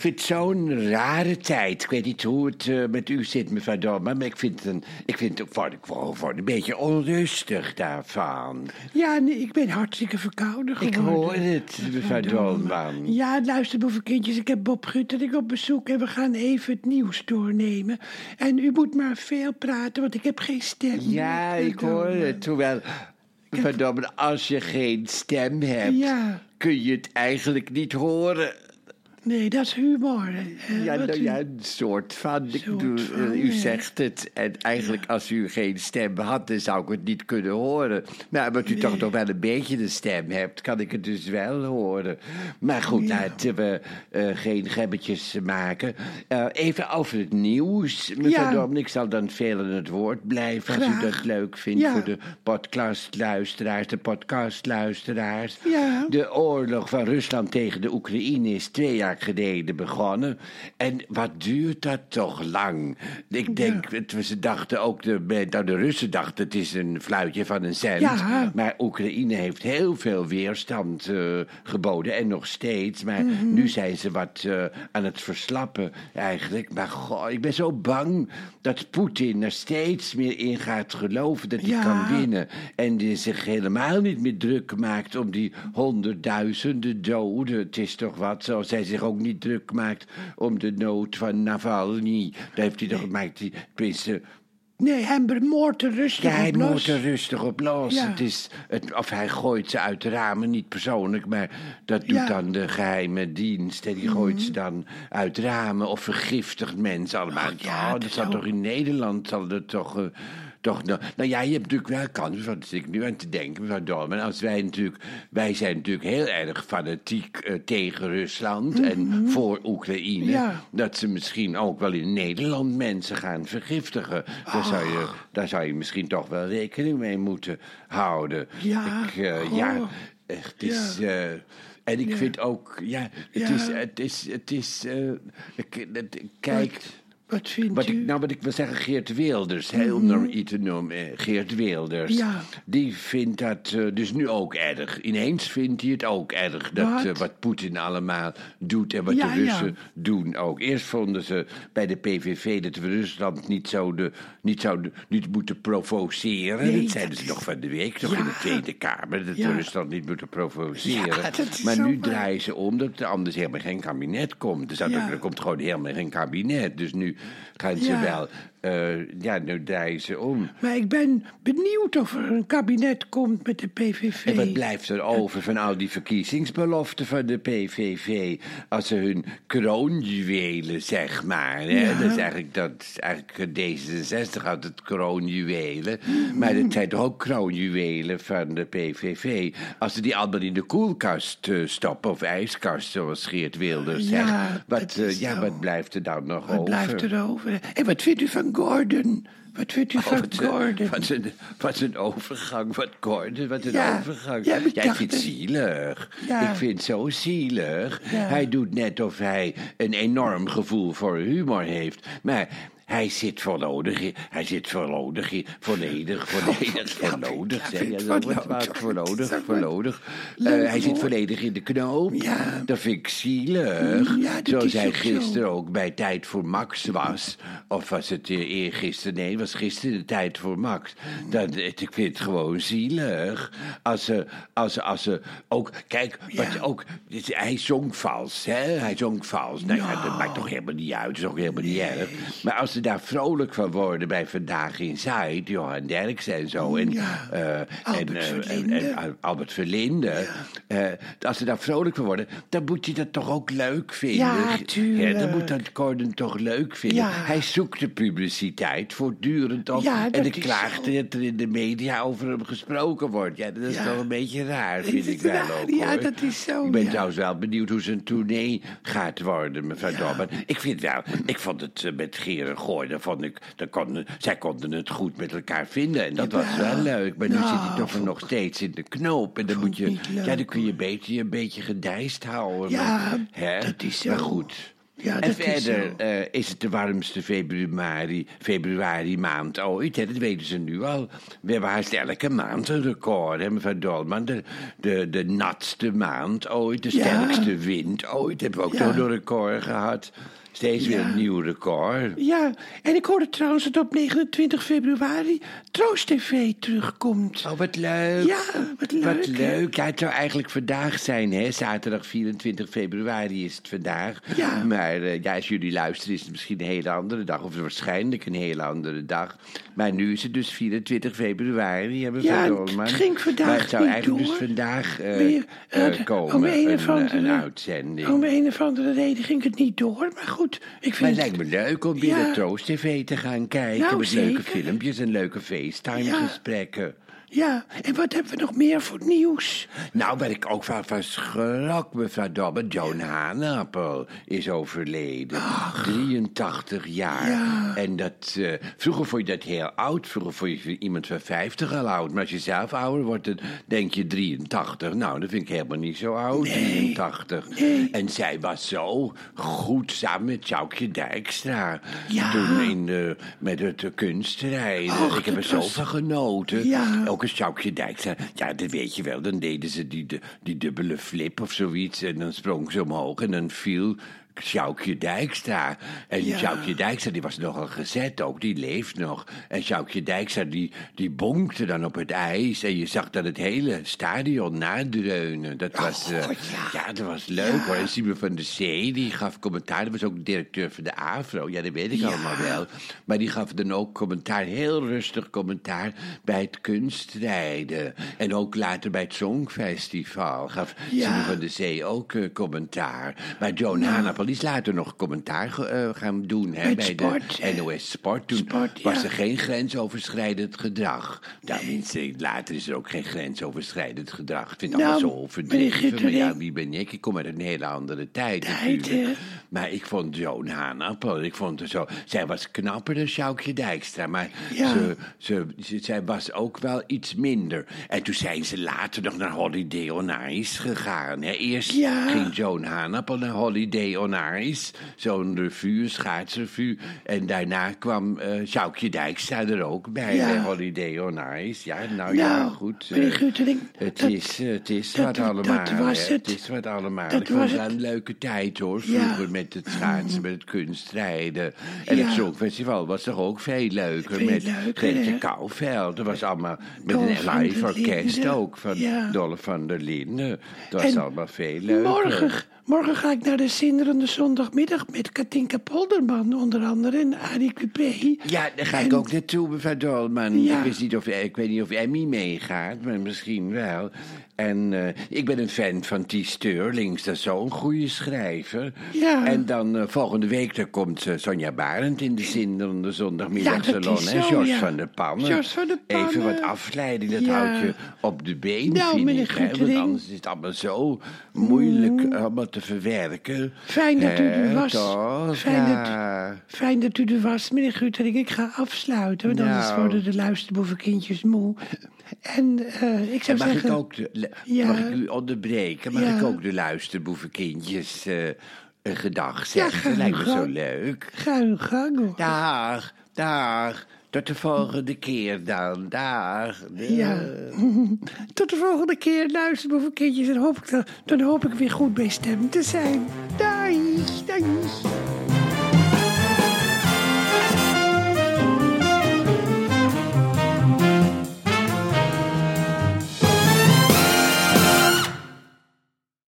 ik vind het zo'n rare tijd. Ik weet niet hoe het eh, met u zit, mevrouw Dolman, maar ik vind het, een, ik vind het word, ik een beetje onrustig daarvan. Ja, nee, ik ben hartstikke verkouden Ik geworden. hoor het, mevrouw Dolman. Ja, luister, boevenkindjes, ik heb Bob Guttering op bezoek en we gaan even het nieuws doornemen. En u moet maar veel praten, want ik heb geen stem. Ja, ik hoor het. Hoewel, Dolman, als je geen stem hebt, Ja. kun je het eigenlijk niet horen. Nee, dat is humor. hè, Ja, nou u- ja, een soort van. Ik bedoel, van, eh, u ja. zegt het. En eigenlijk, als u geen stem had, dan zou ik het niet kunnen horen. Maar omdat u toch nog wel een beetje een stem hebt, kan ik het dus wel horen. Maar goed, laten we eh, geen gebbetjes maken. Eh, even over het nieuws, mevrouw. Ik zal dan veel aan het woord blijven als u dat leuk vindt voor de podcastluisteraars, de podcastluisteraars. De oorlog van Rusland tegen de Oekraïne is twee jaar geleden begonnen. En wat duurt dat toch lang? Ik denk, het, ze dachten ook, de, nou, de Russen dachten het is een fluitje van een cent. Ja. Maar Oekraïne heeft heel veel weerstand eh, geboden en nog steeds. Maar Mhm. nu zijn ze wat eh, aan het verslappen eigenlijk. Maar goh, ik ben zo bang dat Poetin er steeds meer in gaat geloven dat hij Ja. kan winnen. En die zich helemaal niet meer druk maakt om die honderdduizenden doden. Het is toch wat, zoals hij zich ook niet druk maakt om de nood van Navalny. Daar heeft hij toch, maakt hij, tenminste, Nee, hij moordt er rustig ja, hij op los. moet er rustig op los. Ja. Het is, het, of hij gooit ze uit de ramen, niet persoonlijk, maar dat doet Ja. Mhm. dan de geheime dienst. En die gooit ze dan uit ramen of vergiftigt mensen allemaal. ja, oh, dat dat zal toch in Nederland zal dat toch. eh, toch nou, nou ja, je hebt natuurlijk wel kans, wat zit ik nu aan te denken, mevrouw Dolman. Als wij natuurlijk, wij zijn natuurlijk heel erg fanatiek eh, tegen Rusland en voor Oekraïne. Mhm. Ja. Dat ze misschien ook wel in Nederland mensen gaan vergiftigen. Daar, zou je, daar zou je misschien toch wel rekening mee moeten houden. Ja, Ik, eh, ja, echt, het is... eh, en ik Ja. vind ook, ja, het Ja. is, het is, het is, kijk, Wat, vindt wat u? ik, nou wat ik wil zeggen, Geert Wilders, hè, om nou iets te noemen, eh, Geert Wilders, Ja. die vindt dat eh, dus nu ook erg. Ineens vindt hij het ook erg, dat Wat? eh, wat Poetin allemaal doet en wat Ja, de ja. Russen doen ook. Eerst vonden ze bij de PVV dat we Rusland niet zouden, niet zouden, niet moeten provoceren. Nee, dat zeiden dat ze nog van de week, nog in de Tweede Kamer, dat we Rusland niet moeten provoceren. Dat maar nu draaien ze om dat er anders helemaal geen kabinet komt. Ja. ook- er komt gewoon helemaal geen kabinet. Dus nu gaan ze Ja. Eh, ja, nu draaien ze om. Maar ik ben benieuwd of er een kabinet komt met de PVV. En wat blijft er over van al die verkiezingsbeloften van de PVV? Als ze hun kroonjuwelen, zeg maar. Hè? Ja. Dat is eigenlijk, dat is eigenlijk D66 had het kroonjuwelen. Maar dat zijn toch ook kroonjuwelen van de PVV. Als ze die allemaal in de koelkast eh, stoppen, of ijskast, zoals Geert Wilders Ja, zegt. Wat, eh, ja, wat blijft er dan nog Wat over? blijft er over? En wat vindt u van Gordon? Wat vindt u Oh, van wat, een- Gordon? wat, een, wat een overgang, wat Gordon, wat een Ja, overgang. ja, Jij vindt het zielig. Ja. Ik vind het zo zielig. Hij doet net of hij een enorm gevoel voor humor heeft. Maar hij zit in- hij zit in- volledig, volledig, ja, zeg je dat? volledig. Eh, Leuk hij zit volledig in de knoop. Ja. Dat vind ik zielig. Ja, dat Zoals hij gisteren ook bij Tijd voor Max was. Of was het eh, eergisteren? Nee, was gisteren de Tijd voor Max. Dat, ik vind het gewoon zielig. Als ze, als ze, als ze ook... Kijk, wat Ja. je ook... Hij zong vals, hè? Hij zong vals. Nou ja, Ja. dat maakt toch helemaal niet uit. Dat is ook helemaal niet erg. Maar als ze daar vrolijk van worden bij Vandaag in Zuid... Johan Derks en zo... En, Ja. eh, Albert eh, en- Verlinde. en, Al- Albert Verlinde... eh, als ze daar vrolijk van worden... dan moet je dat toch ook leuk vinden. Ja, tuurlijk. dan moet dat Gordon toch leuk vinden. Hij zoekt de publiciteit voortdurend op. En ik klaagt zo. dat er in de media over hem gesproken wordt. Ja, dat is toch een beetje raar, vind ik wel raar? ook, Ja, hoor. dat is zo, Ik ben trouwens wel benieuwd hoe zijn tournee gaat worden, mevrouw Dobber. Ik vind wel, ik vond het met Geren Vond ik, dat kon, zij konden het goed met elkaar vinden. En dat was wel leuk. Maar nu Ja, zit hij toch vond nog steeds in de knoop. En dan moet je, ja, dan kun je beter je een beetje gedijst houden. Ja, maar, hè? dat is zo. Maar goed. Ja, en is verder zo. eh, is het de warmste februari, februari maand ooit. Hè? Dat weten ze nu al. We hebben haast elke maand een record. Hè? Mevrouw Dolman, de, de, de natste maand ooit. De Ja. sterkste wind ooit. Hebben we ook Ja. nog een record gehad. Steeds weer een nieuw record. Ja, en ik hoorde trouwens dat op 29 februari Troost TV terugkomt. Oh, wat leuk. Ja, wat leuk, Wat hè? leuk. Ja, het zou eigenlijk vandaag zijn, hè? Zaterdag 24 februari is het vandaag. Ja. Maar eh, ja, als jullie luisteren is het misschien een hele andere dag. Of waarschijnlijk een hele andere dag. Maar nu is het dus 24 februari, hebben we Ja, het ging vandaag Maar het zou niet eigenlijk door. dus vandaag eh, Meer, eh, eh, komen, om een een, of andere- een uitzending. Om een of andere reden ging het niet door, maar goed. Ik Maar vind het lijkt me leuk om weer naar Troost TV te gaan kijken. Nou, met leuke filmpjes en leuke FaceTime-gesprekken. Ja, en wat hebben we nog meer voor nieuws? Nou, waar ik ook van, van schrok, mevrouw Dobbe. Joan Haanappel is overleden. 83 jaar. Ja. En dat, eh, vroeger vond je dat heel oud. Vroeger vond je iemand van 50 al oud. Maar als je zelf ouder wordt, dan denk je 83. Nou, dat vind ik helemaal niet zo oud, 83. En zij was zo goed samen met Sjoukje Dijkstra. Ja. Toen in, de met het kunstrijden. Och, ik heb er dat zo was- van genoten. Ja. Ook een Sjoukje Dijkstra. Ja, dat weet je wel. Dan deden ze die, die dubbele flip of zoiets. En dan sprong ze omhoog en dan viel Sjoukje Dijkstra. En Ja. Sjoukje Dijkstra, die was nogal gezet ook. Die leeft nog. En Sjoukje Dijkstra, die, die bonkte dan op het ijs. En je zag dat het hele stadion nadreunen. Dat was, eh, God, ja. ja. dat was leuk hoor. En Simon van der Zee, die gaf commentaar. Dat was ook directeur van de AVRO. Ja, dat weet ik Ja. allemaal wel. Maar die gaf dan ook commentaar, heel rustig commentaar... bij het kunstrijden. En ook later bij het Songfestival gaf Ja. Simon van der Zee ook eh, commentaar. Maar Joan Haanappel is later nog commentaar eh, gaan doen. Hè, bij sport, de? NOS Sport. Toen Sport, was ja. er geen grensoverschrijdend gedrag. Tenminste, later is er ook geen grensoverschrijdend gedrag. Ik vind Nou, allemaal zo overdreven. Maar ja, wie ben ik? Ik kom uit een hele andere tijd, Tijd, natuurlijk. hè? Maar ik vond Joan Haanappel, ik vond zo... Zij was knapper dan Sjoukje Dijkstra, maar Ja. ze, ze, ze- zij was ook wel iets minder. En toen zijn ze later nog naar Holiday on Ice gegaan. Hè. Eerst Ja. ging Joan Haanappel naar Holiday on Zo'n revue, schaatsrevue. En daarna kwam eh Sjoukje Dijkstra er ook bij, Ja. bij Holiday on Ice. Ja, nou, ja, Nou, goed. eh, het, dat- is, eh, het is dat- wat dat allemaal. was hè. het. Het is wat allemaal. Dat ik was het een leuke tijd hoor. Ja. Vroeger met het schaatsen, met het kunstrijden. En Ja. het Songfestival was toch ook veel leuker. Veel met hè? Kouwveld. Dat was allemaal met Dolf een live orkest ook. Van. Dolph van der Linden. Dat was En allemaal veel leuker. Morgen, morgen ga ik naar de zinderende zondagmiddag met Katinka Polderman onder andere en Arie Cupé. Ja, daar ga ik En- ook naartoe, mevrouw Dolman. Ja. Ik, wist niet of, ik weet niet of Emmy meegaat, maar misschien wel. En eh, ik ben een fan van T. Sterlings, dat is zo'n goede schrijver. Ja. En dan eh, volgende week daar komt eh, Sonja Barend in de zinderende Ja, zondagmiddagsalon. hè? zo, George ja. van der Pannen. George van der Even Pannen. wat afleiding, dat Ja. houdt je op de been, Nou, vind ik. hè, Want anders is het allemaal zo moeilijk allemaal te verwerken. Fijn dat u er Hè, was. toch? Fijn dat- Ja. Fijn dat u er was, meneer Guttering. Ik ga afsluiten, want anders Nou. worden de luisterboevenkindjes moe. En eh, ik zou Mag zeggen... ik ook de, le- Ja. mag ik u onderbreken? Mag Ja. ik ook de luisterboevenkindjes eh een gedag zeggen? dat lijkt me zo leuk. Ga uw gang, hoor. Dag, dag. Tot de volgende keer dan. Dag. Ja. Tot de volgende keer, luisterboevenkindjes. Dan hoop ik, dan, dan hoop ik weer goed bij stem te zijn. Dag, dag.